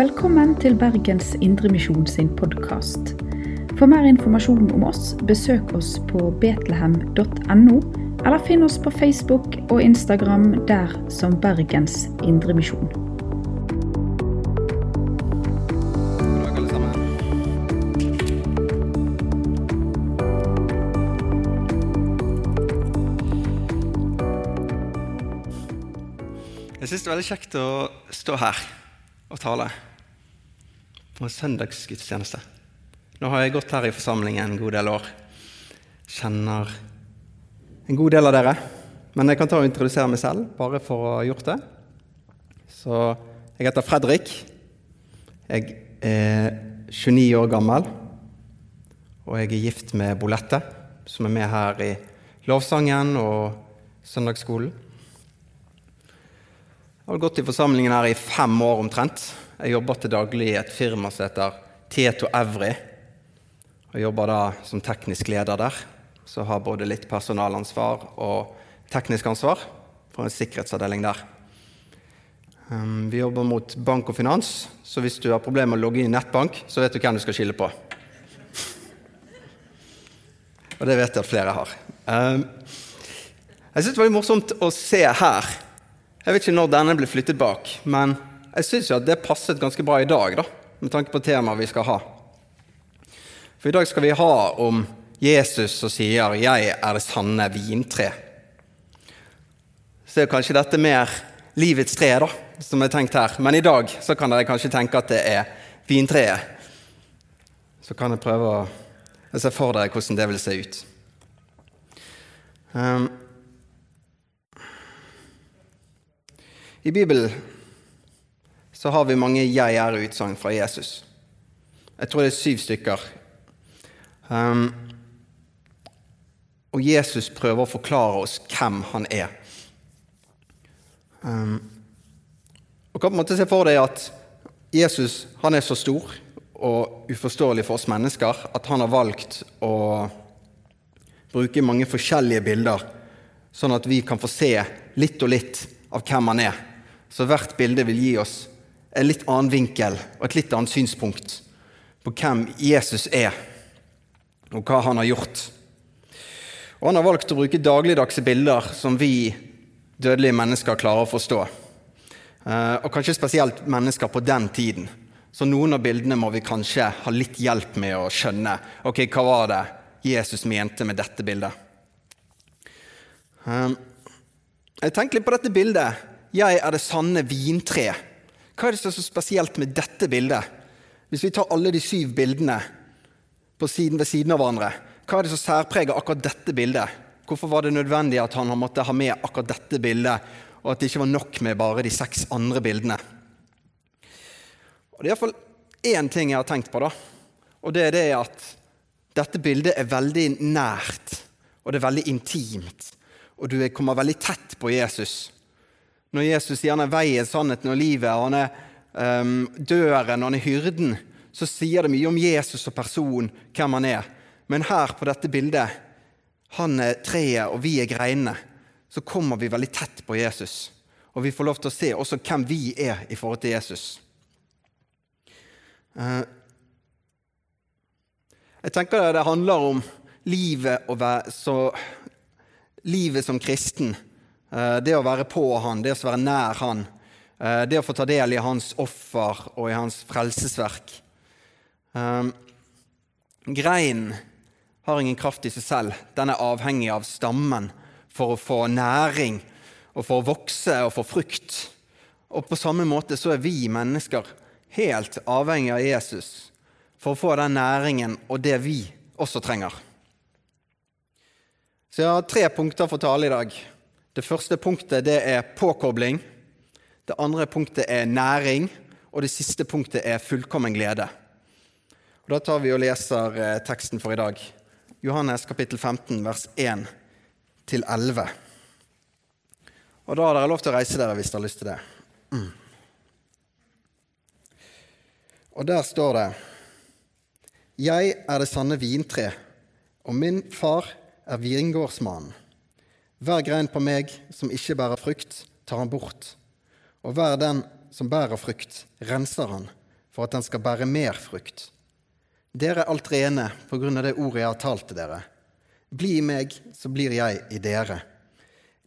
Velkommen til Bergens Indremisjon sin podkast. For mer informasjon om oss, besøk oss på betlehem.no, eller finn oss på Facebook og Instagram der som Bergens Indremisjon. Jeg syns det er veldig kjekt å stå her og tale på en søndagsgudstjeneste. Nå har jeg gått her i forsamlingen en god del år. Kjenner en god del av dere. Men jeg kan ta og introdusere meg selv, bare for å ha gjort det. Så jeg heter Fredrik. Jeg er 29 år gammel, og jeg er gift med Bolette, som er med her i lovsangen og søndagsskolen. Jeg har gått i forsamlingen her i fem år omtrent. Jeg jobber til daglig i et firma som heter Tieto Evry. Jeg jobber da som teknisk leder der, så har både litt personalansvar og teknisk ansvar for en sikkerhetsavdeling der. Um, Vi jobber mot bank og finans, så hvis du har problemer med å logge inn i nettbank, så vet du hvem du skal skille på. Og det vet jeg at flere har. Um, Jeg syns det var litt morsomt å se her. Jeg vet ikke når denne ble flyttet bak, men jeg syns at det passet ganske bra i dag, da, med tanke på temaet vi skal ha. For i dag skal vi ha om Jesus som sier 'Jeg er det sanne vintre'. Så er kanskje dette mer livets tre, da, som er tenkt her. Men i dag så kan dere kanskje tenke at det er vintreet. Så kan jeg prøve å se for dere hvordan det vil se ut. Um, I Bibelen så har vi mange 'jeg er'-utsagn fra Jesus. Jeg tror det er syv stykker. Um, og Jesus prøver å forklare oss hvem han er. Um, og kan på en måte se for deg at Jesus han er så stor og uforståelig for oss mennesker at han har valgt å bruke mange forskjellige bilder, sånn at vi kan få se litt og litt av hvem han er. Så hvert bilde vil gi oss en litt annen vinkel og et litt annet synspunkt på hvem Jesus er, og hva han har gjort. Og han har valgt å bruke dagligdagse bilder som vi dødelige mennesker klarer å forstå. Eh, Og kanskje spesielt mennesker på den tiden. Så noen av bildene må vi kanskje ha litt hjelp med å skjønne. Ok, hva var det Jesus mente med dette bildet? Eh, Jeg tenker litt på dette bildet. Jeg er det sanne vintre. Hva er det som er så spesielt med dette bildet? Hvis vi tar alle de syv bildene på siden ved siden av hverandre, hva er det som særpreger akkurat dette bildet? Hvorfor var det nødvendig at han måtte ha med akkurat dette bildet, og at det ikke var nok med bare de seks andre bildene? Og Det er iallfall én ting jeg har tenkt på, da. Og det er det at dette bildet er veldig nært, og det er veldig intimt. Og du kommer veldig tett på Jesus. Når Jesus sier han er veien, sannheten og livet, og han er um, døren og han er hyrden, så sier det mye om Jesus og person, hvem han er. Men her på dette bildet, han er treet og vi er greinene, så kommer vi veldig tett på Jesus. Og vi får lov til å se også hvem vi er i forhold til Jesus. Uh, jeg tenker det handler om livet, være, så, livet som kristen. Uh, det å være på han, det å være nær han. Uh, det å få ta del i hans offer og i hans frelsesverk. Um, greinen har ingen kraft i seg selv. Den er avhengig av stammen for å få næring og for å vokse og få frukt. Og på samme måte så er vi mennesker helt avhengig av Jesus for å få den næringen og det vi også trenger. Så jeg har tre punkter for tale i dag. Det første punktet det er påkobling. Det andre punktet er næring. Og det siste punktet er fullkommen glede. Og Da tar vi og leser eh, teksten for i dag. Johannes kapittel 15, vers 1 til 11. Og da har dere lov til å reise dere hvis dere har lyst til det. Mm. Og der står det Jeg er det sanne vintre, og min far er vingårdsmannen. Hver grein på meg som ikke bærer frukt, tar han bort, og hver den som bærer frukt, renser han, for at den skal bære mer frukt. Dere er alt rene på grunn av det ordet jeg har talt til dere. Bli i meg, så blir jeg i dere.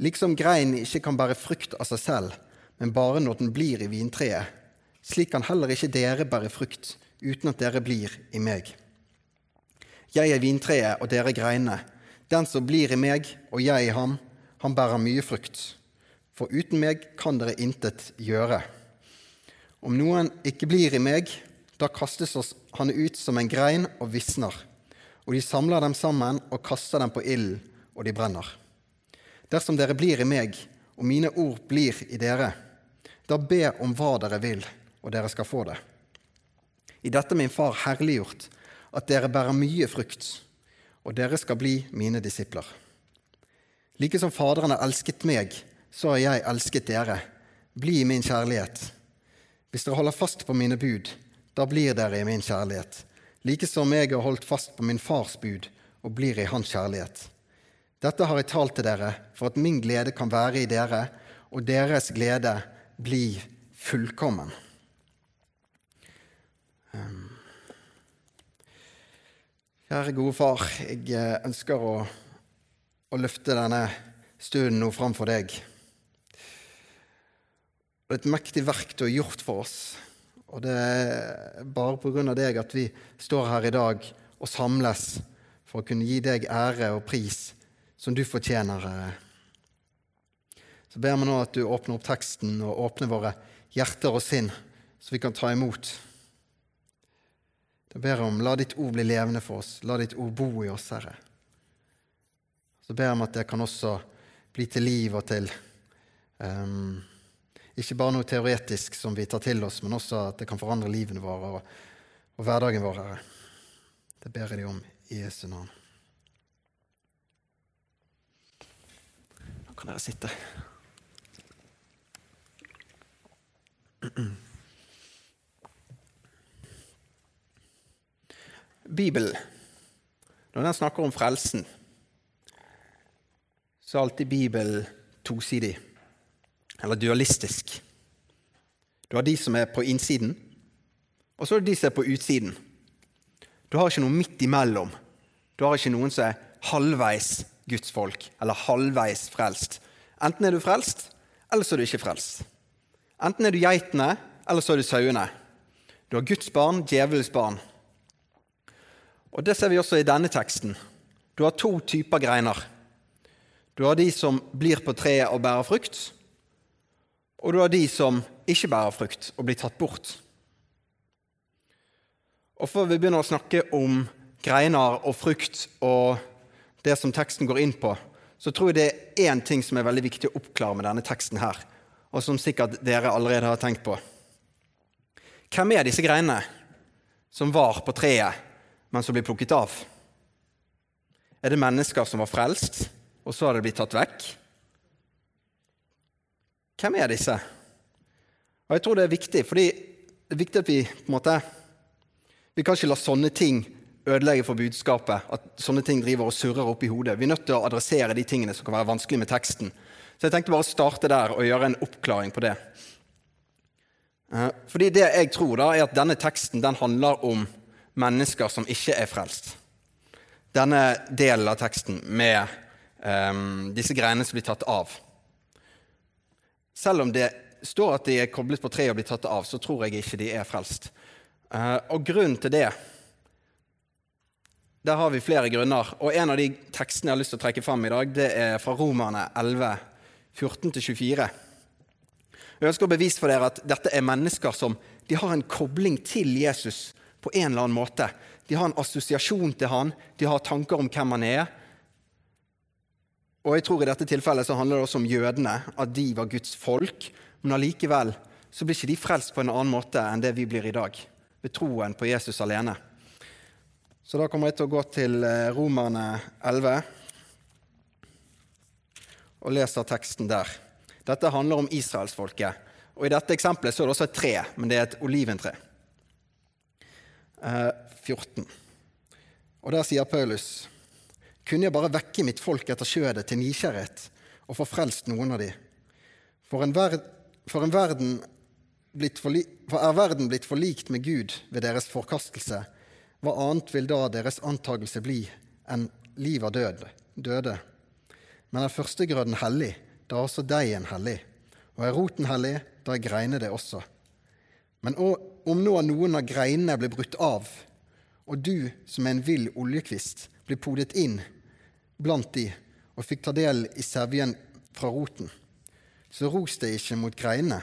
Liksom grein ikke kan bære frukt av seg selv, men bare når den blir i vintreet, slik kan heller ikke dere bære frukt uten at dere blir i meg. Jeg er vintreet, og dere greinene. Den som blir i meg, og jeg i ham, han bærer mye frukt. For uten meg kan dere intet gjøre. Om noen ikke blir i meg, da kastes han ut som en grein og visner. Og de samler dem sammen og kaster dem på ilden, og de brenner. Dersom dere blir i meg, og mine ord blir i dere, da be om hva dere vil, og dere skal få det. I dette min far herliggjort, at dere bærer mye frukt, og dere skal bli mine disipler. Like som Faderen har elsket meg, så har jeg elsket dere. Bli i min kjærlighet. Hvis dere holder fast på mine bud, da blir dere i min kjærlighet, like som jeg har holdt fast på min fars bud og blir i hans kjærlighet. Dette har jeg talt til dere for at min glede kan være i dere, og deres glede bli fullkommen. Ehm. Kjære gode far, jeg eh, ønsker å, å løfte denne stunden nå framfor deg. Det er et mektig verk du har gjort for oss. Og det er bare av deg at vi står her i dag og samles for å kunne gi deg ære og pris som du fortjener. Så ber vi nå at du åpner opp teksten og åpner våre hjerter og sinn, så vi kan ta imot. Jeg ber om, La ditt ord bli levende for oss. La ditt ord bo i oss, Herre. Så ber jeg om at det kan også bli til liv og til um, ikke bare noe teoretisk som vi tar til oss, men også at det kan forandre livene våre og, og hverdagen vår, Herre. Det ber jeg deg om i Jesu navn. Nå kan dere sitte. Bibelen, når den snakker om frelsen, så er alltid Bibelen tosidig eller dualistisk. Du har de som er på innsiden, og så er det de som er på utsiden. Du har ikke noe midt imellom. Du har ikke noen som er halvveis Guds folk, eller halvveis frelst. Enten er du frelst, eller så er du ikke frelst. Enten er du geitene, eller så er du sauene. Du har Guds barn, djevelens barn. Og Det ser vi også i denne teksten. Du har to typer greiner. Du har de som blir på treet og bærer frukt, og du har de som ikke bærer frukt, og blir tatt bort. Og Før vi begynner å snakke om greiner og frukt og det som teksten går inn på, så tror jeg det er én ting som er veldig viktig å oppklare med denne teksten her, og som sikkert dere allerede har tenkt på. Hvem er disse greinene som var på treet, men som blir plukket av? Er det mennesker som var frelst, og så har det blitt tatt vekk? Hvem er disse? Og Jeg tror det er viktig, fordi det er viktig at vi på en måte, vi kan ikke la sånne ting ødelegge for budskapet. At sånne ting driver og surrer opp i hodet. Vi er nødt til å adressere de tingene som kan være vanskelig med teksten. Så jeg tenkte bare å starte der og gjøre en oppklaring på det. Eh, fordi det jeg tror, da, er at denne teksten den handler om mennesker som ikke er frelst. Denne delen av teksten med um, disse greiene som blir tatt av. Selv om det står at de er koblet på treet og blir tatt av, så tror jeg ikke de er frelst. Uh, og grunnen til det Der har vi flere grunner. Og en av de tekstene jeg har lyst til å trekke fram i dag, det er fra Romerne 11, 14-24. Jeg ønsker å bevise for dere at dette er mennesker som de har en kobling til Jesus på en eller annen måte. De har en assosiasjon til han, de har tanker om hvem han er, og jeg tror I dette tilfellet så handler det også om jødene, at de var Guds folk. Men allikevel så blir ikke de frelst på en annen måte enn det vi blir i dag, ved troen på Jesus alene. Så da kommer jeg til å gå til eh, Romerne 11 og leser teksten der. Dette handler om israelsfolket. Og I dette eksempelet så er det også et tre, men det er et oliventre. 14. Eh, og Der sier Paulus kunne jeg bare vekke mitt folk etter skjødet til nysgjerrighet og få frelst noen av de. For en, ver for en verden for er verden blitt forlikt med Gud ved deres forkastelse, hva annet vil da deres antagelse bli enn liv av død, døde? Men er førstegrøden hellig, da er også deigen hellig. Og er roten hellig, da er greinene det også. Men om nå noen av greinene blir brutt av, og du som er en vill oljekvist blir podet inn blant de og fikk ta del i sevjen fra roten, så ros deg ikke mot greinene.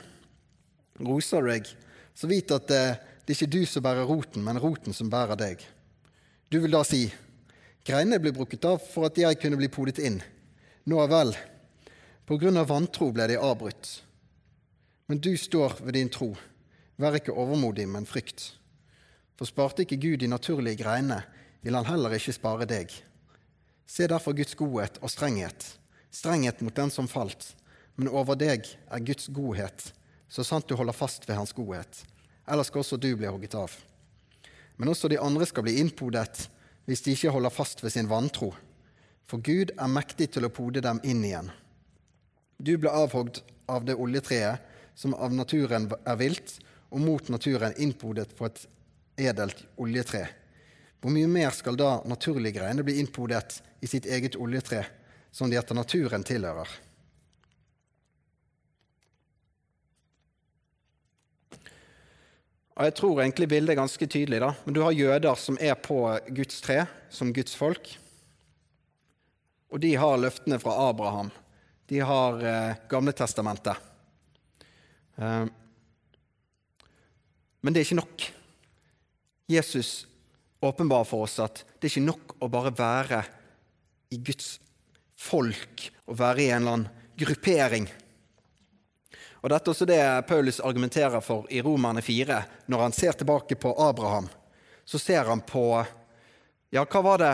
Roser du deg, så vit at det, det er ikke du som bærer roten, men roten som bærer deg. Du vil da si, greinene ble brukket av for at jeg kunne bli podet inn. Nå vel, på grunn av vantro ble de avbrutt. Men du står ved din tro. Vær ikke overmodig, men frykt. For sparte ikke Gud de naturlige greinene, vil han heller ikke spare deg. Se derfor Guds godhet og strenghet, strenghet mot den som falt, men over deg er Guds godhet, så sant du holder fast ved Hans godhet. Ellers skal også du bli hogget av. Men også de andre skal bli innpodet hvis de ikke holder fast ved sin vantro. For Gud er mektig til å pode dem inn igjen. Du ble avhogd av det oljetreet som av naturen er vilt, og mot naturen innpodet på et edelt oljetre. Hvor mye mer skal da naturlige greiner bli innpodet i sitt eget oljetre, som de etter naturen tilhører? Og Jeg tror egentlig bildet er ganske tydelig. da. Men Du har jøder som er på Guds tre, som Guds folk. Og de har løftene fra Abraham. De har eh, Gamletestamentet. Eh, men det er ikke nok. Jesus åpenbarer for oss at det er ikke nok å bare være i Guds folk og være i en eller annen gruppering. Og Dette er også det Paulus argumenterer for i Romerne 4. Når han ser tilbake på Abraham, så ser han på ja, var det,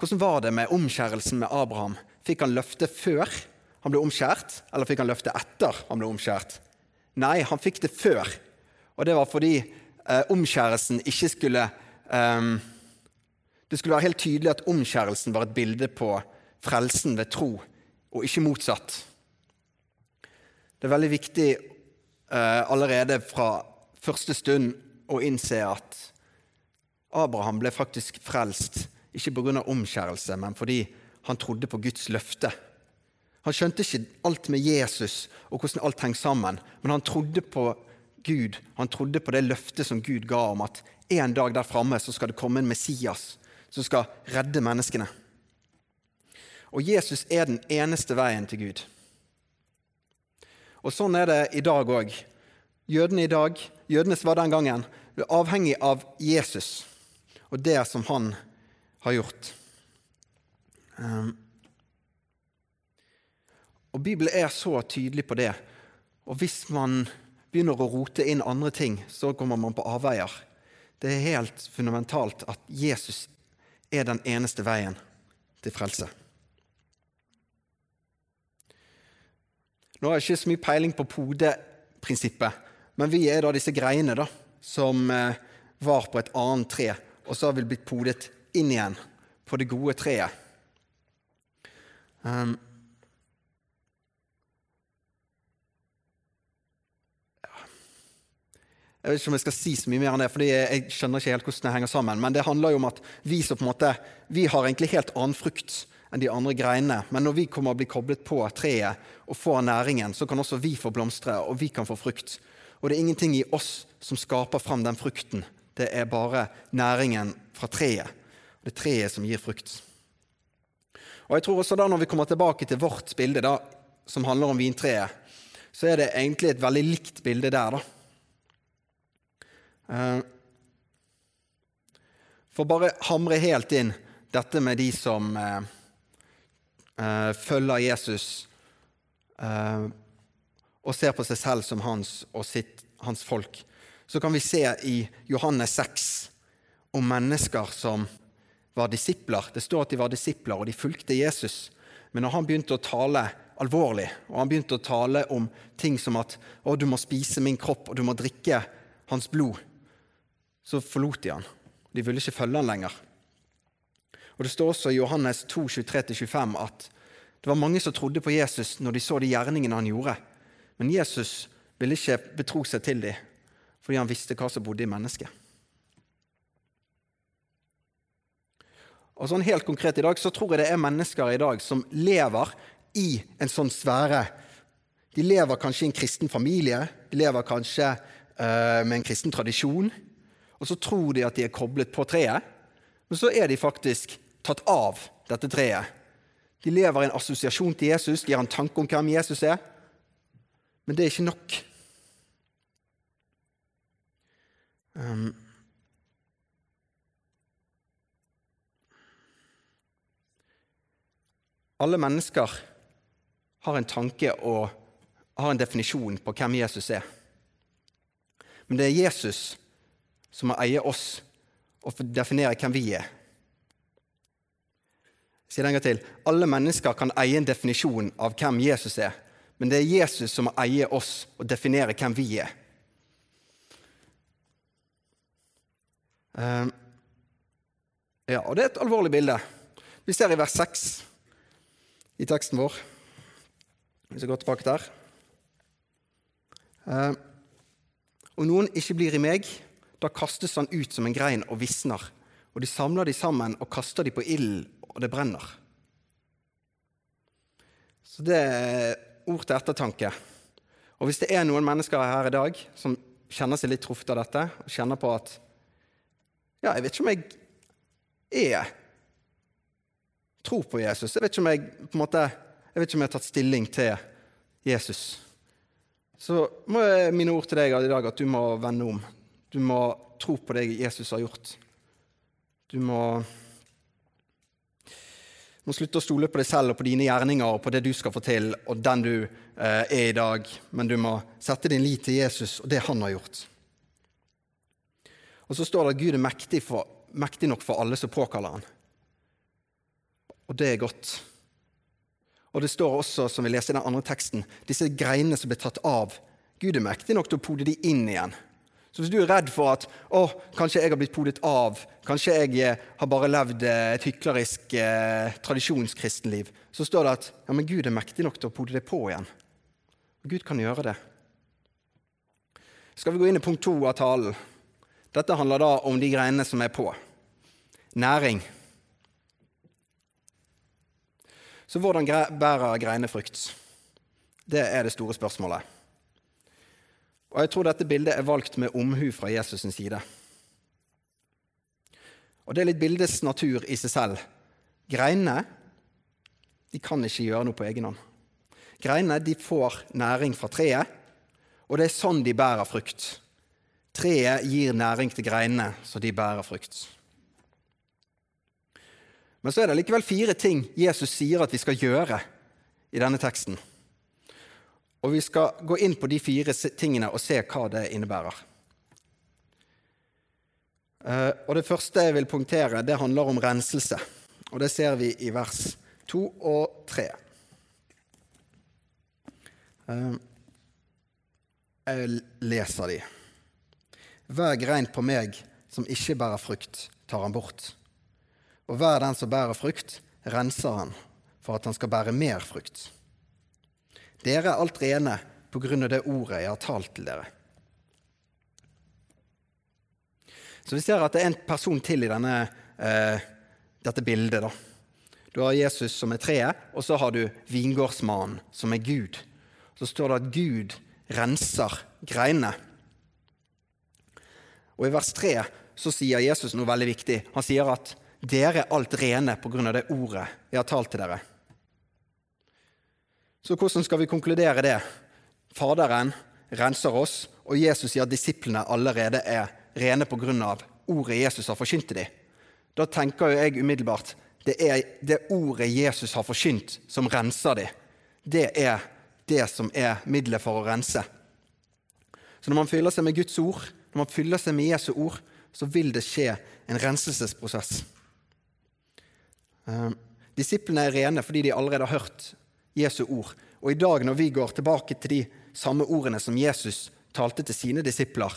Hvordan var det med omskjærelsen med Abraham? Fikk han løfte før han ble omskjært, eller fikk han løfte etter han ble omskjært? Nei, han fikk det før. Og det var fordi eh, omskjærelsen ikke skulle eh, det skulle være helt tydelig at omskjærelsen var et bilde på frelsen ved tro, og ikke motsatt. Det er veldig viktig eh, allerede fra første stund å innse at Abraham ble faktisk frelst, ikke pga. omskjærelse, men fordi han trodde på Guds løfte. Han skjønte ikke alt med Jesus og hvordan alt henger sammen, men han trodde på Gud, han trodde på det løftet som Gud ga om at en dag der framme skal det komme en Messias som skal redde menneskene. Og Jesus er den eneste veien til Gud. Og Sånn er det i dag òg. Jødene i dag, jødenes var den gangen, er avhengig av Jesus og det som han har gjort. Um, og Bibelen er så tydelig på det. Og hvis man begynner å rote inn andre ting, så kommer man på avveier. Det er helt fundamentalt at Jesus er den eneste veien til frelse. Nå har jeg ikke så mye peiling på podeprinsippet, men vi er da disse greiene da, som eh, var på et annet tre, og så har vi blitt podet inn igjen på det gode treet. Um, Jeg vet ikke om jeg skal si så mye mer enn det, fordi jeg skjønner ikke helt hvordan det henger sammen. Men det handler jo om at vi på en måte, vi har egentlig helt annen frukt enn de andre greinene. Men når vi kommer å bli koblet på treet og får næringen, så kan også vi få blomstre, og vi kan få frukt. Og det er ingenting i oss som skaper fram den frukten. Det er bare næringen fra treet. Det er treet som gir frukt. Og jeg tror også da Når vi kommer tilbake til vårt bilde, da, som handler om vintreet, så er det egentlig et veldig likt bilde der. da. Eh, for bare hamre helt inn dette med de som eh, eh, følger Jesus og ser på seg selv som hans og sitt, hans folk, så kan vi se i Johannes 6 om mennesker som var disipler. Det står at de var disipler, og de fulgte Jesus. Men når han begynte å tale alvorlig, og han begynte å tale om ting som at å, du må spise min kropp, og du må drikke hans blod, så forlot de han. De ville ikke følge han lenger. Og Det står også i Johannes 2, 23-25 at det var mange som trodde på Jesus når de så de gjerningene han gjorde. Men Jesus ville ikke betro seg til dem fordi han visste hva som bodde i mennesket. Og sånn Helt konkret i dag så tror jeg det er mennesker i dag som lever i en sånn sfære. De lever kanskje i en kristen familie, de lever kanskje uh, med en kristen tradisjon. Og så tror de at de er koblet på treet, men så er de faktisk tatt av dette treet. De lever i en assosiasjon til Jesus, de har en tanke om hvem Jesus er. Men det er ikke nok. Um, alle mennesker har en tanke og har en definisjon på hvem Jesus er. Men det er Jesus som må eie oss og definere hvem vi er. Si det en gang til. Alle mennesker kan eie en definisjon av hvem Jesus er, men det er Jesus som må eie oss og definere hvem vi er. Uh, ja, og det er et alvorlig bilde. Vi ser i vers 6 i teksten vår. Hvis skal går tilbake der. Uh, om noen ikke blir i meg, da kastes han ut som en grein og visner. Og de samler de sammen og kaster de på ilden, og det brenner. Så det er ord til ettertanke. Og hvis det er noen mennesker her i dag som kjenner seg litt truffet av dette, og kjenner på at ja, jeg vet ikke om jeg er tror på Jesus. Jeg vet ikke om jeg på en måte, jeg vet ikke om jeg har tatt stilling til Jesus. Så må jeg mine ord til deg i dag at du må vende om. Du må tro på det Jesus har gjort. Du må, må slutte å stole på deg selv og på dine gjerninger og på det du skal få til, og den du eh, er i dag, men du må sette din lit til Jesus og det han har gjort. Og så står det at Gud er mektig, for, mektig nok for alle som påkaller han. Og det er godt. Og det står også, som vi leser i den andre teksten, disse greinene som ble tatt av. Gud er mektig nok til å pode de inn igjen. Så hvis du er redd for at å, kanskje jeg har blitt podet av, kanskje jeg eh, har bare levd eh, et hyklerisk eh, tradisjonskristenliv, så står det at ja, men Gud er mektig nok til å pode det på igjen. Og Gud kan gjøre det. Skal vi gå inn i punkt to av talen? Dette handler da om de greiene som er på. Næring. Så hvordan bærer greiene frukt? Det er det store spørsmålet. Og Jeg tror dette bildet er valgt med omhu fra Jesus' side. Og Det er litt bildets natur i seg selv. Greinene de kan ikke gjøre noe på egen hånd. Greinene de får næring fra treet, og det er sånn de bærer frukt. Treet gir næring til greinene, så de bærer frukt. Men så er det likevel fire ting Jesus sier at vi skal gjøre i denne teksten. Og vi skal gå inn på de fire tingene og se hva det innebærer. Eh, og Det første jeg vil punktere, det handler om renselse. Og Det ser vi i vers 2 og 3. Eh, jeg leser de. Hver grein på meg som ikke bærer frukt, tar han bort. Og hver den som bærer frukt, renser han for at han skal bære mer frukt. Dere er alt rene på grunn av det ordet jeg har talt til dere. Så vi ser at det er en person til i denne, eh, dette bildet. da. Du har Jesus som er treet, og så har du vingårdsmannen som er Gud. Så står det at Gud renser greinene. Og I vers 3 så sier Jesus noe veldig viktig. Han sier at dere er alt rene på grunn av det ordet jeg har talt til dere. Så hvordan skal vi konkludere det? Faderen renser oss, og Jesus sier at disiplene allerede er rene pga. ordet Jesus har forkynt til dem. Da tenker jeg umiddelbart det er det ordet Jesus har forkynt, som renser dem. Det er det som er middelet for å rense. Så når man fyller seg med Guds ord, når man fyller seg med Jesu ord, så vil det skje en renselsesprosess. Uh, disiplene er rene fordi de allerede har hørt Jesu ord. Og i dag, når vi går tilbake til de samme ordene som Jesus talte til sine disipler,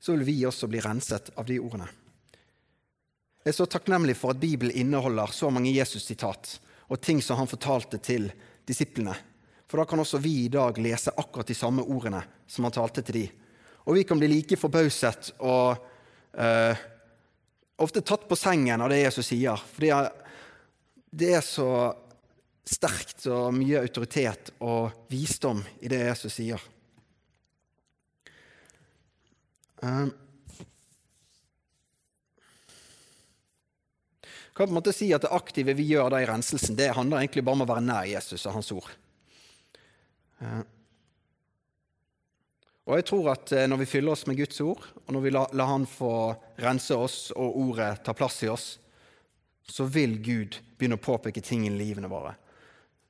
så vil vi også bli renset av de ordene. Jeg er så takknemlig for at Bibelen inneholder så mange Jesus-sitat og ting som han fortalte til disiplene. For da kan også vi i dag lese akkurat de samme ordene som han talte til de. Og vi kan bli like forbauset og eh, ofte tatt på sengen av det Jesus sier. Fordi det er så sterkt og mye autoritet og visdom i det Jesus sier. Um, kan på en måte si at Det aktive vi gjør da i renselsen, det handler egentlig bare om å være nær Jesus og hans ord. Uh, og jeg tror at eh, når vi fyller oss med Guds ord, og når vi lar la Han få rense oss og ordet ta plass i oss, så vil Gud begynne å påpeke ting i livene våre.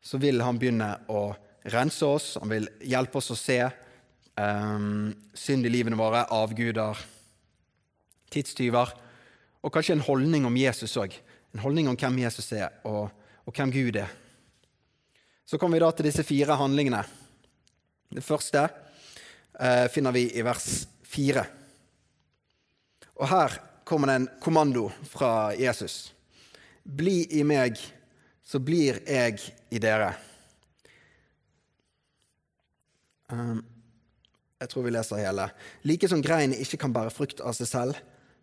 Så vil Han begynne å rense oss, han vil hjelpe oss å se um, synd i livene våre, avguder, tidstyver, og kanskje en holdning om Jesus òg. En holdning om hvem Jesus er, og, og hvem Gud er. Så kommer vi da til disse fire handlingene. Det første uh, finner vi i vers fire. Og her kommer det en kommando fra Jesus. Bli i meg, så blir jeg i dere. Um, jeg tror vi leser hele. Like som greinen ikke kan bære frukt av seg selv,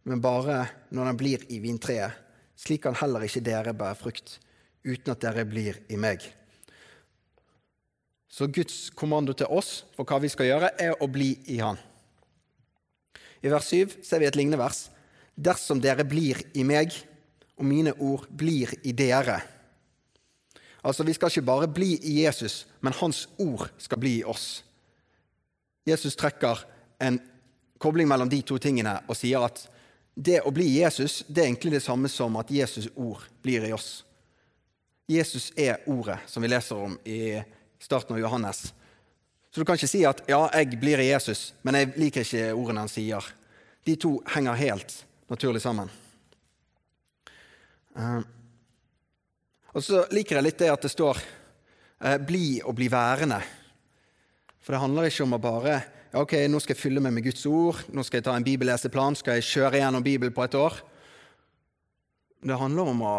men bare når den blir i vintreet, slik kan heller ikke dere bære frukt uten at dere blir i meg. Så Guds kommando til oss for hva vi skal gjøre, er å bli i Han. I vers 7 ser vi et lignende vers. Dersom dere blir i meg, og mine ord blir i dere. Altså, Vi skal ikke bare bli i Jesus, men hans ord skal bli i oss. Jesus trekker en kobling mellom de to tingene og sier at det å bli Jesus det er egentlig det samme som at Jesus' ord blir i oss. Jesus er ordet, som vi leser om i starten av Johannes. Så du kan ikke si at 'ja, jeg blir i Jesus', men jeg liker ikke ordene han sier. De to henger helt naturlig sammen. Uh, og så liker jeg litt det at det står eh, 'bli og bli værende'. For det handler ikke om å bare ja, ok, nå skal jeg fylle meg med Guds ord, nå skal jeg ta en bibelleseplan, skal jeg kjøre gjennom Bibelen på et år. Det handler om å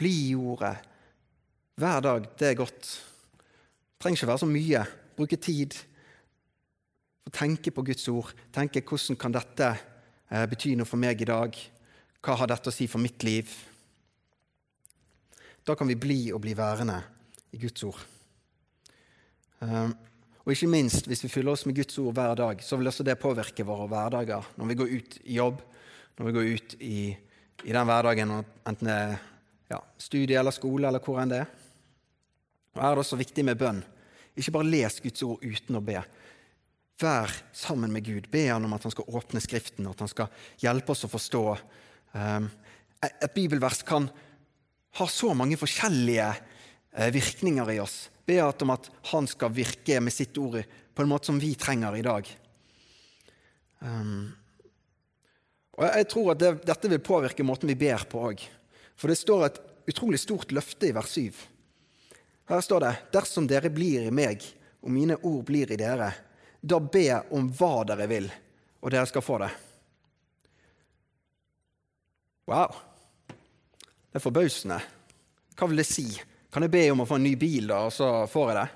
bli i ordet hver dag. Det er godt. Det trenger ikke være så mye. Bruke tid. Få tenke på Guds ord. Tenke hvordan kan dette eh, bety noe for meg i dag? Hva har dette å si for mitt liv? Da kan vi bli og bli værende i Guds ord. Um, og ikke minst, hvis vi fyller oss med Guds ord hver dag, så vil også det påvirke våre hverdager når vi går ut i jobb, når vi går ut i, i den hverdagen, enten det er ja, studie eller skole eller hvor enn det er. Og er det også viktig med bønn. Ikke bare les Guds ord uten å be. Vær sammen med Gud. Be han om at han skal åpne Skriften, at han skal hjelpe oss å forstå. Um, et bibelvers kan ha så mange forskjellige eh, virkninger i oss. Be om at han skal virke med sitt ord på en måte som vi trenger i dag. Um, og Jeg tror at det, dette vil påvirke måten vi ber på òg. For det står et utrolig stort løfte i vers 7. Her står det:" Dersom dere blir i meg, og mine ord blir i dere, da be om hva dere vil, og dere skal få det. Wow! Det er forbausende. Hva vil det si? Kan jeg be om å få en ny bil, da, og så får jeg det?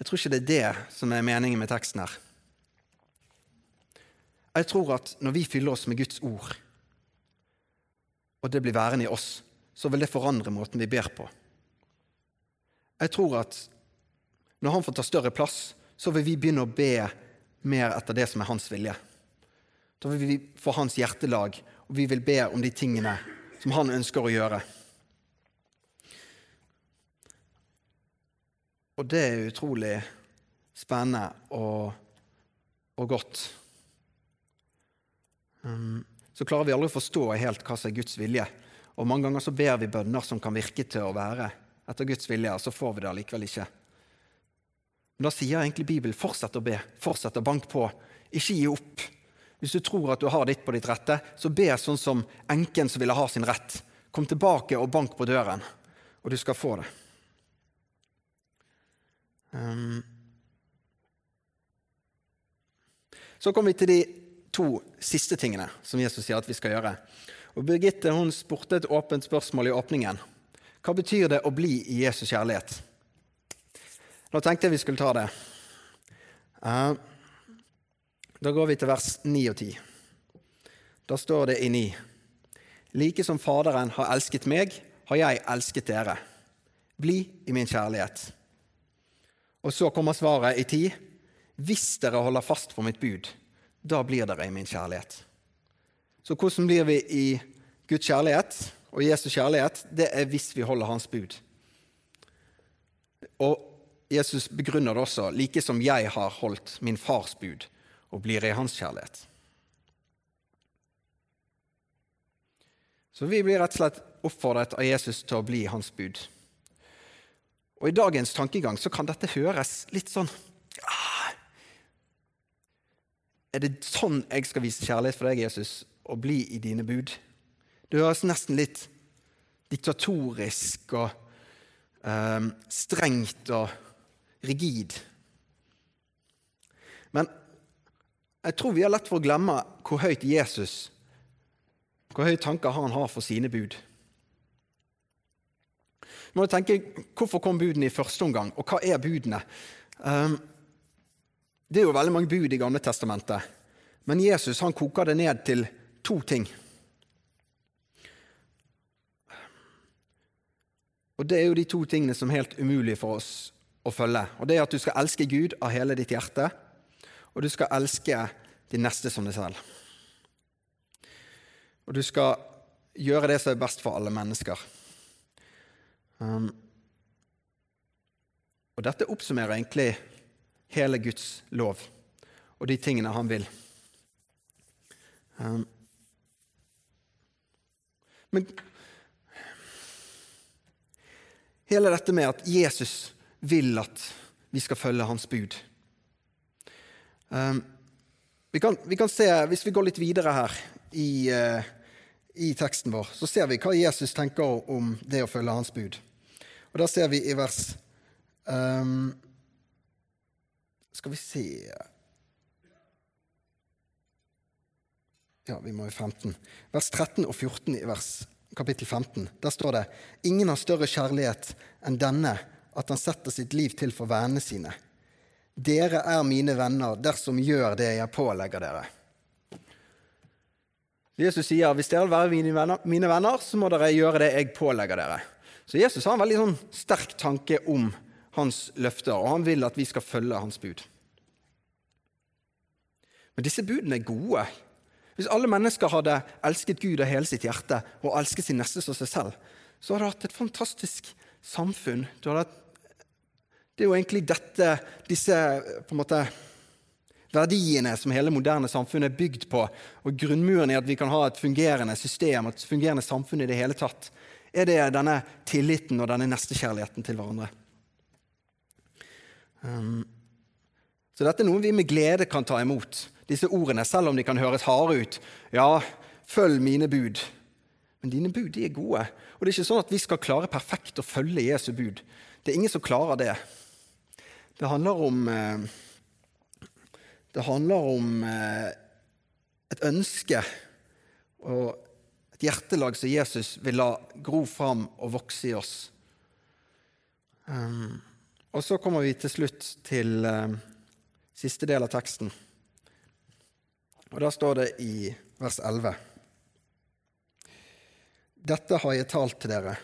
Jeg tror ikke det er det som er meningen med teksten her. Jeg tror at når vi fyller oss med Guds ord, og det blir værende i oss, så vil det forandre måten vi ber på. Jeg tror at når han får ta større plass, så vil vi begynne å be mer etter det som er hans vilje. Da vil vi få hans hjertelag, og vi vil be om de tingene som han ønsker å gjøre. Og det er utrolig spennende og, og godt. Um, så klarer vi aldri å forstå helt hva som er Guds vilje. Og mange ganger så ber vi bønner som kan virke til å være etter Guds vilje, og så får vi det allikevel ikke. Men da sier egentlig Bibelen fortsett å be, fortsett å banke på, ikke gi opp. Hvis du tror at du har ditt på ditt rette, så be sånn som enken som ville ha sin rett. Kom tilbake og bank på døren, og du skal få det. Um. Så kommer vi til de to siste tingene som Jesus sier at vi skal gjøre. Og Birgitte hun spurte et åpent spørsmål i åpningen. Hva betyr det å bli i Jesus kjærlighet? Nå tenkte jeg vi skulle ta det. Uh, da går vi til vers 9 og 10. Da står det i 9. Like som Faderen har elsket meg, har jeg elsket dere. Bli i min kjærlighet. Og så kommer svaret i 10. Hvis dere holder fast på mitt bud, da blir dere i min kjærlighet. Så hvordan blir vi i Guds kjærlighet og Jesus kjærlighet? Det er hvis vi holder Hans bud. Og Jesus begrunner det også, like som jeg har holdt min fars bud og blir i hans kjærlighet. Så vi blir rett og slett oppfordret av Jesus til å bli hans bud. Og I dagens tankegang så kan dette høres litt sånn ah, Er det sånn jeg skal vise kjærlighet for deg, Jesus, å bli i dine bud? Det høres nesten litt diktatorisk og um, strengt og rigid. Men jeg tror vi har lett for å glemme hvor høyt Jesus hvor høye tanker han har for sine bud. Du må tenke, Hvorfor kom budene i første omgang, og hva er budene? Um, det er jo veldig mange bud i Gamle testamentet, men Jesus han koker det ned til to ting. Og Det er jo de to tingene som er helt umulige for oss å følge. Og Det er at du skal elske Gud av hele ditt hjerte, og du skal elske de neste som deg selv. Og du skal gjøre det som er best for alle mennesker. Um, og dette oppsummerer egentlig hele Guds lov og de tingene han vil. Um, men hele dette med at Jesus vil at vi skal følge hans bud vi kan, vi kan, se, Hvis vi går litt videre her i, uh, i, teksten vår, så ser vi hva Jesus tenker om det å følge hans bud. Og Da ser vi i vers um, Skal vi se Ja, vi må i 15. Vers 13 og 14 i vers, kapittel 15. Der står det Ingen har større kjærlighet enn denne, at han setter sitt liv til for vennene sine. Dere er mine venner dersom gjør det jeg pålegger dere. Jesus sier hvis dere vil være mine venner, mine venner, så må dere gjøre det jeg pålegger dere. Så Jesus har en veldig sånn sterk tanke om hans løfter, og han vil at vi skal følge hans bud. Men disse budene er gode. Hvis alle mennesker hadde elsket Gud av hele sitt hjerte og elsket sin neste som seg selv, så hadde det hatt et fantastisk samfunn. Du Hadde, det er jo egentlig dette, disse måte, verdiene som hele moderne samfunn er bygd på, og grunnmuren i at vi kan ha et fungerende system, et fungerende samfunn i det hele tatt, er det denne tilliten og denne nestekjærligheten til hverandre. Um, så dette er noe vi med glede kan ta imot, disse ordene, selv om de kan høres harde ut. Ja, følg mine bud. Men dine bud de er gode. Og det er ikke sånn at vi skal klare perfekt å følge Jesu bud. Det er ingen som klarer det. Det handler om eh, Det handler om eh, et ønske og et hjertelag som Jesus vil la gro fram og vokse i oss. Um, og så kommer vi til slutt til siste del av teksten. Og Da står det i vers 11. Dette har jeg talt til dere,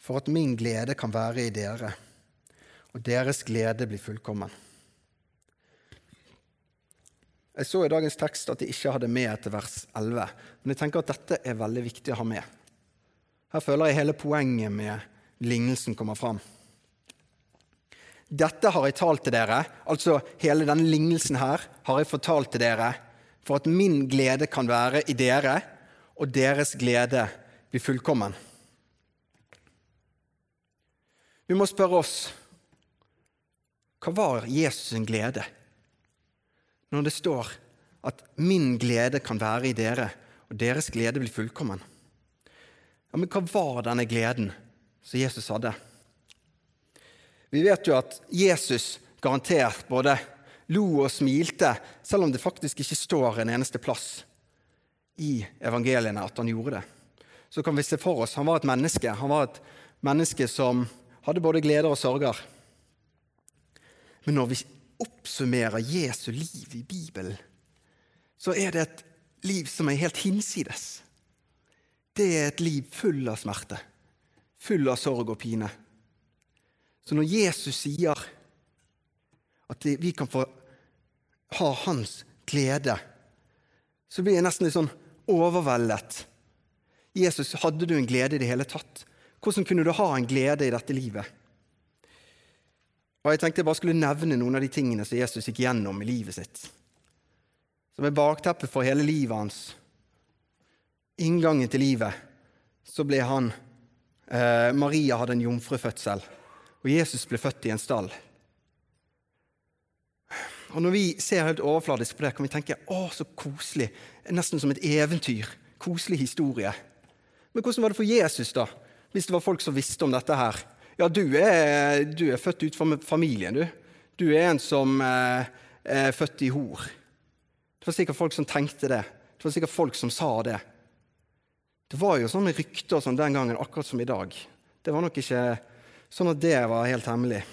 for at min glede kan være i dere, og deres glede blir fullkommen. Jeg så i dagens tekst at de ikke hadde med etter vers 11, men jeg tenker at dette er veldig viktig å ha med. Her føler jeg hele poenget med lignelsen kommer fram. Dette har jeg talt til dere, altså hele denne lignelsen her har jeg fortalt til dere, for at min glede kan være i dere, og deres glede blir fullkommen. Vi må spørre oss hva var Jesus' sin glede når det står at 'min glede kan være i dere', og deres glede blir fullkommen? Ja, Men hva var denne gleden som Jesus hadde? Vi vet jo at Jesus garantert både lo og smilte, selv om det faktisk ikke står en eneste plass i evangeliene at han gjorde det så kan vi se for oss han var et menneske. Han var et menneske som hadde både gleder og sorger. Men når vi oppsummerer Jesu liv i Bibelen, så er det et liv som er helt hinsides. Det er et liv full av smerte, full av sorg og pine. Så når Jesus sier at vi kan få ha hans glede, så blir jeg nesten litt sånn overveldet. Jesus, hadde du en glede i det hele tatt? Hvordan kunne du ha en glede i dette livet? Og Jeg tenkte jeg bare skulle nevne noen av de tingene som Jesus gikk gjennom i livet sitt. Som er bakteppet for hele livet hans. Inngangen til livet. Så ble han eh, Maria hadde en jomfrufødsel, og Jesus ble født i en stall. Og Når vi ser helt overfladisk på det, kan vi tenke å, så koselig. Nesten som et eventyr. Koselig historie. Men hvordan var det for Jesus, da? Hvis det var folk som visste om dette her? Ja, du er, du er født utenfor familien, du. Du er en som eh, er født i hor. Det var sikkert folk som tenkte det. Det var sikkert folk som sa det. Det var jo sånne rykter som den gangen, akkurat som i dag. Det var nok ikke sånn at det var helt hemmelig.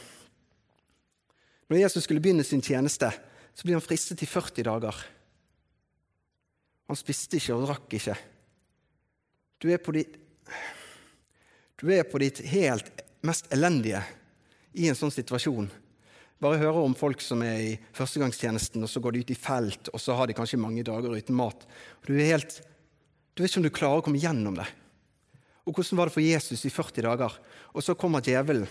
Når Jesus skulle begynne sin tjeneste, så ble han fristet i 40 dager. Han spiste ikke og drakk ikke. Du er på ditt, er på ditt helt mest elendige i en sånn situasjon. Bare høre om folk som er i førstegangstjenesten, og så går de ut i felt, og så har de kanskje mange dager uten mat. Du, helt, du vet ikke om du klarer å komme gjennom det. Og hvordan var det for Jesus i 40 dager? Og så kommer djevelen.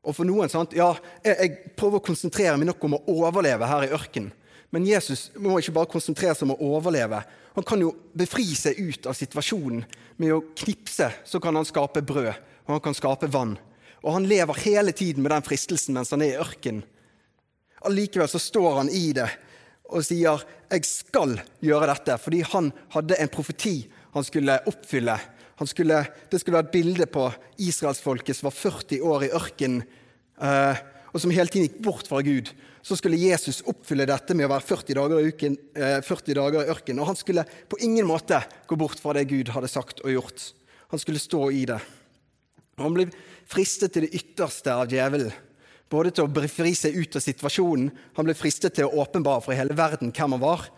Og for noen, sant, ja, jeg, jeg prøver å konsentrere meg nok om å overleve her i ørkenen. Men Jesus må ikke bare konsentrere seg om å overleve. Han kan jo befri seg ut av situasjonen med å knipse. Så kan han skape brød, og han kan skape vann. Og han lever hele tiden med den fristelsen mens han er i ørkenen. Allikevel så står han i det og sier 'jeg skal gjøre dette', fordi han hadde en profeti han skulle oppfylle. Han skulle, det skulle være et bilde på israelsfolket som var 40 år i ørkenen. Uh, og som hele tiden gikk bort fra Gud, så skulle Jesus oppfylle dette med å være 40 dager i, uken, 40 eh, dager i ørkenen. Og han skulle på ingen måte gå bort fra det Gud hadde sagt og gjort. Han skulle stå i det. Og han ble fristet til det ytterste av djevelen. Både til å befri seg ut av situasjonen, han ble fristet til å åpenbare for hele verden hvem han var.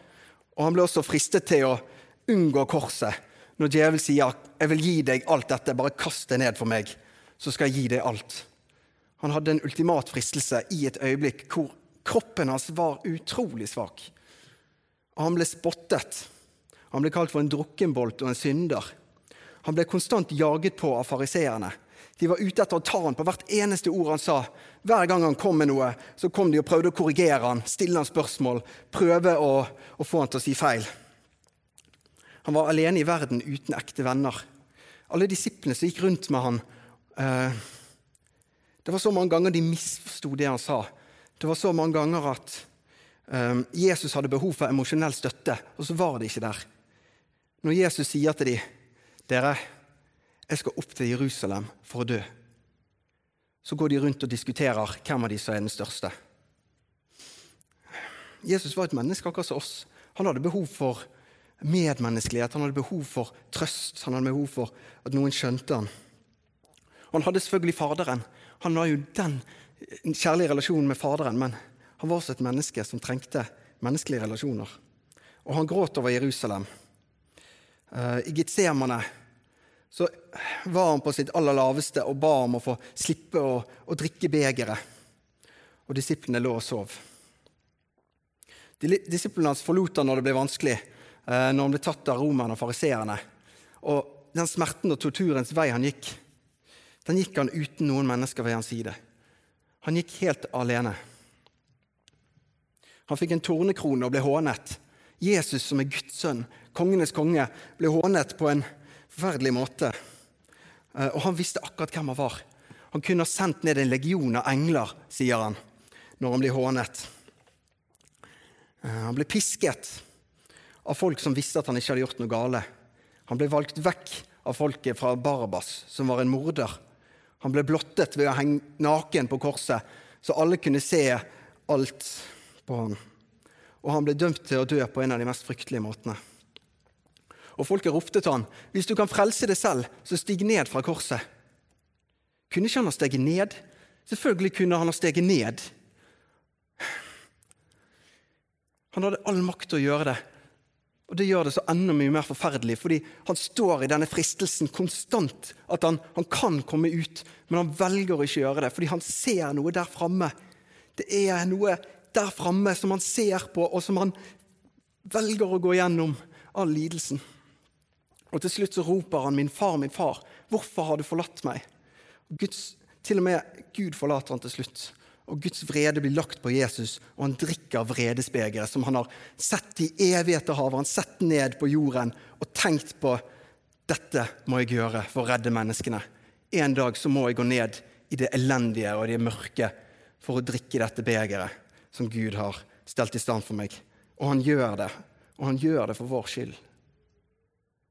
Og han ble også fristet til å unngå korset. Når djevelen sier 'Jeg vil gi deg alt dette, bare kast det ned for meg', så skal jeg gi deg alt'. Han hadde en ultimat fristelse i et øyeblikk hvor kroppen hans var utrolig svak. Og han ble spottet. Han ble kalt for en drukkenbolt og en synder. Han ble konstant jaget på av fariseerne. De var ute etter å ta han på hvert eneste ord han sa. Hver gang han kom med noe, så kom de og prøvde å korrigere han, stille han spørsmål, prøve å, å få han til å si feil. Han var alene i verden uten ekte venner. Alle disiplene som gikk rundt med han, eh, det var så mange ganger de misforsto det han sa. Det var så mange ganger at um, Jesus hadde behov for emosjonell støtte, og så var det ikke der. Når Jesus sier til dem dere, jeg skal opp til Jerusalem for å dø, så går de rundt og diskuterer hvem av de som er den største. Jesus var et menneske akkurat som oss. Han hadde behov for medmenneskelighet, han hadde behov for trøst, han hadde behov for at noen skjønte han. Han hadde selvfølgelig Faderen, han var jo den kjærlige relasjon med Faderen, men han var også et menneske som trengte menneskelige relasjoner. Og han gråt over Jerusalem. Uh, I Getsemane så var han på sitt aller laveste og ba om å få slippe å, å drikke begeret. Og disiplene lå og sov. Disiplene hans forlot han når det ble vanskelig, uh, når han ble tatt av romerne og fariseerne. Og den smerten og torturens vei han gikk, den gikk han uten noen mennesker ved hans side. Han gikk helt alene. Han fikk en tornekrone og ble hånet. Jesus, som er Guds sønn, kongenes konge, ble hånet på en forferdelig måte. Eh, og han visste akkurat hvem han var. Han kunne ha sendt ned en legion av engler, sier han, når han blir hånet. Eh, han ble pisket av folk som visste at han ikke hadde gjort noe gale. Han ble valgt vekk av folket fra Barabas, som var en morder. Han ble blottet ved å henge naken på korset, så alle kunne se alt på ham. Og han ble dømt til å dø på en av de mest fryktelige måtene. og folket ropte til han, 'Hvis du kan frelse deg selv, så stig ned fra korset.' Kunne ikke han ha steget ned? Selvfølgelig kunne han ha steget ned. Han hadde all makt til å gjøre det. Og Det gjør det så enda mye mer forferdelig, fordi han står i denne fristelsen konstant. At han, han kan komme ut, men han velger å ikke gjøre det, fordi han ser noe der framme. Det er noe der framme som han ser på, og som han velger å gå gjennom all lidelsen. Og Til slutt så roper han, 'Min far, min far, hvorfor har du forlatt meg?' Guds, til og med Gud forlater han til slutt og Guds vrede blir lagt på Jesus, og han drikker vredesbegeret som han har sett i evigheter havet. Han sett ned på jorden og tenkt på dette må jeg gjøre for å redde menneskene. En dag så må jeg gå ned i det elendige og det mørke for å drikke dette begeret som Gud har stelt i stand for meg. Og han gjør det. Og han gjør det for vår skyld.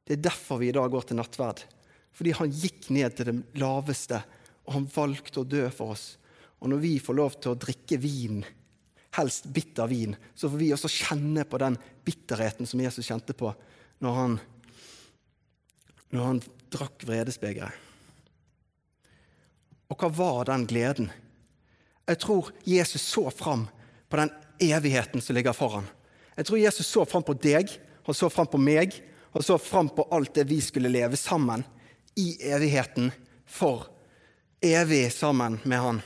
Det er derfor vi i dag går til nattverd. Fordi han gikk ned til det laveste, og han valgte å dø for oss. Og når vi får lov til å drikke vin, helst bitter vin, så får vi også kjenne på den bitterheten som Jesus kjente på når han, når han drakk vredesbegeret. Og hva var den gleden? Jeg tror Jesus så fram på den evigheten som ligger foran. Jeg tror Jesus så fram på deg, han så fram på meg, han så fram på alt det vi skulle leve sammen i evigheten for evig sammen med han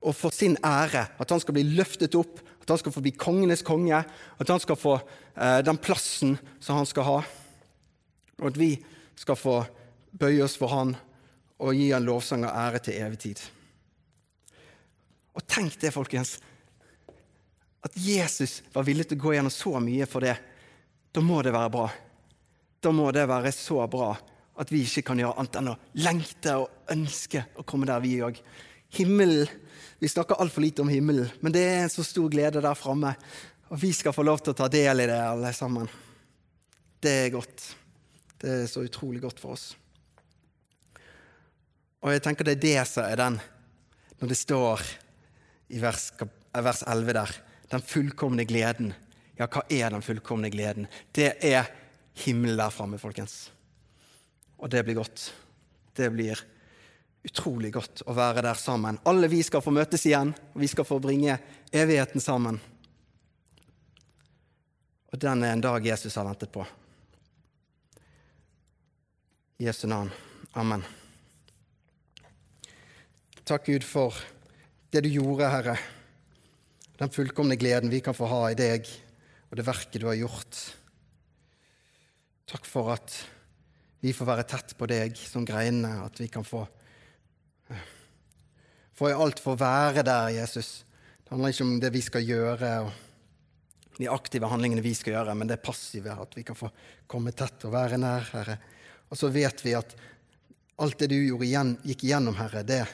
og for sin ære. At han skal bli løftet opp, at han skal få bli kongenes konge, at han skal få eh, den plassen som han skal ha. Og at vi skal få bøye oss for han og gi han lovsang og ære til evig tid. Og tenk det, folkens. At Jesus var villig til å gå gjennom så mye for det. Da må det være bra. Da må det være så bra at vi ikke kan gjøre annet enn å lengte og ønske å komme der, vi òg. Himmelen vi snakker altfor lite om himmelen, men det er en så stor glede der framme. Og vi skal få lov til å ta del i det, alle sammen. Det er godt. Det er så utrolig godt for oss. Og jeg tenker det er det som er den, når det står i vers, vers 11 der, den fullkomne gleden. Ja, hva er den fullkomne gleden? Det er himmelen der framme, folkens. Og det blir godt. Det blir godt utrolig godt å være der sammen. Alle vi skal få møtes igjen, og vi skal få bringe evigheten sammen. Og den er en dag Jesus har ventet på. I Jesu navn. Amen. Takk, Gud, for det du gjorde, Herre. Den fullkomne gleden vi kan få ha i deg og det verket du har gjort. Takk for at vi får være tett på deg som greinene, at vi kan få får jeg alt for å være der, Jesus. Det handler ikke om det vi skal gjøre, og de aktive handlingene vi skal gjøre, men det passive, at vi kan få komme tett og være nær, Herre. Og så vet vi at alt det du igjen, gikk igjennom, Herre, det,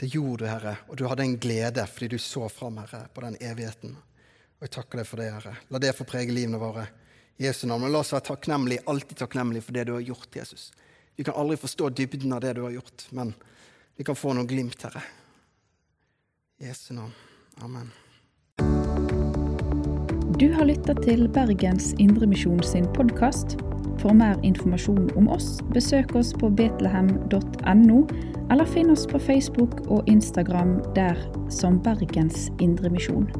det gjorde du, Herre. Og du hadde en glede fordi du så fram, Herre, på den evigheten. Og jeg takker deg for det, Herre. La det få prege livene våre. Jesu navn. Og la oss være takknemlige, alltid takknemlige for det du har gjort, Jesus. Vi kan aldri forstå dybden av det du har gjort, men vi kan få noen glimt, Herre. I Jesu navn. Amen. Du har lytta til Bergens Indremisjon sin podkast. For mer informasjon om oss, besøk oss på betlehem.no, eller finn oss på Facebook og Instagram der som Bergens Indremisjon.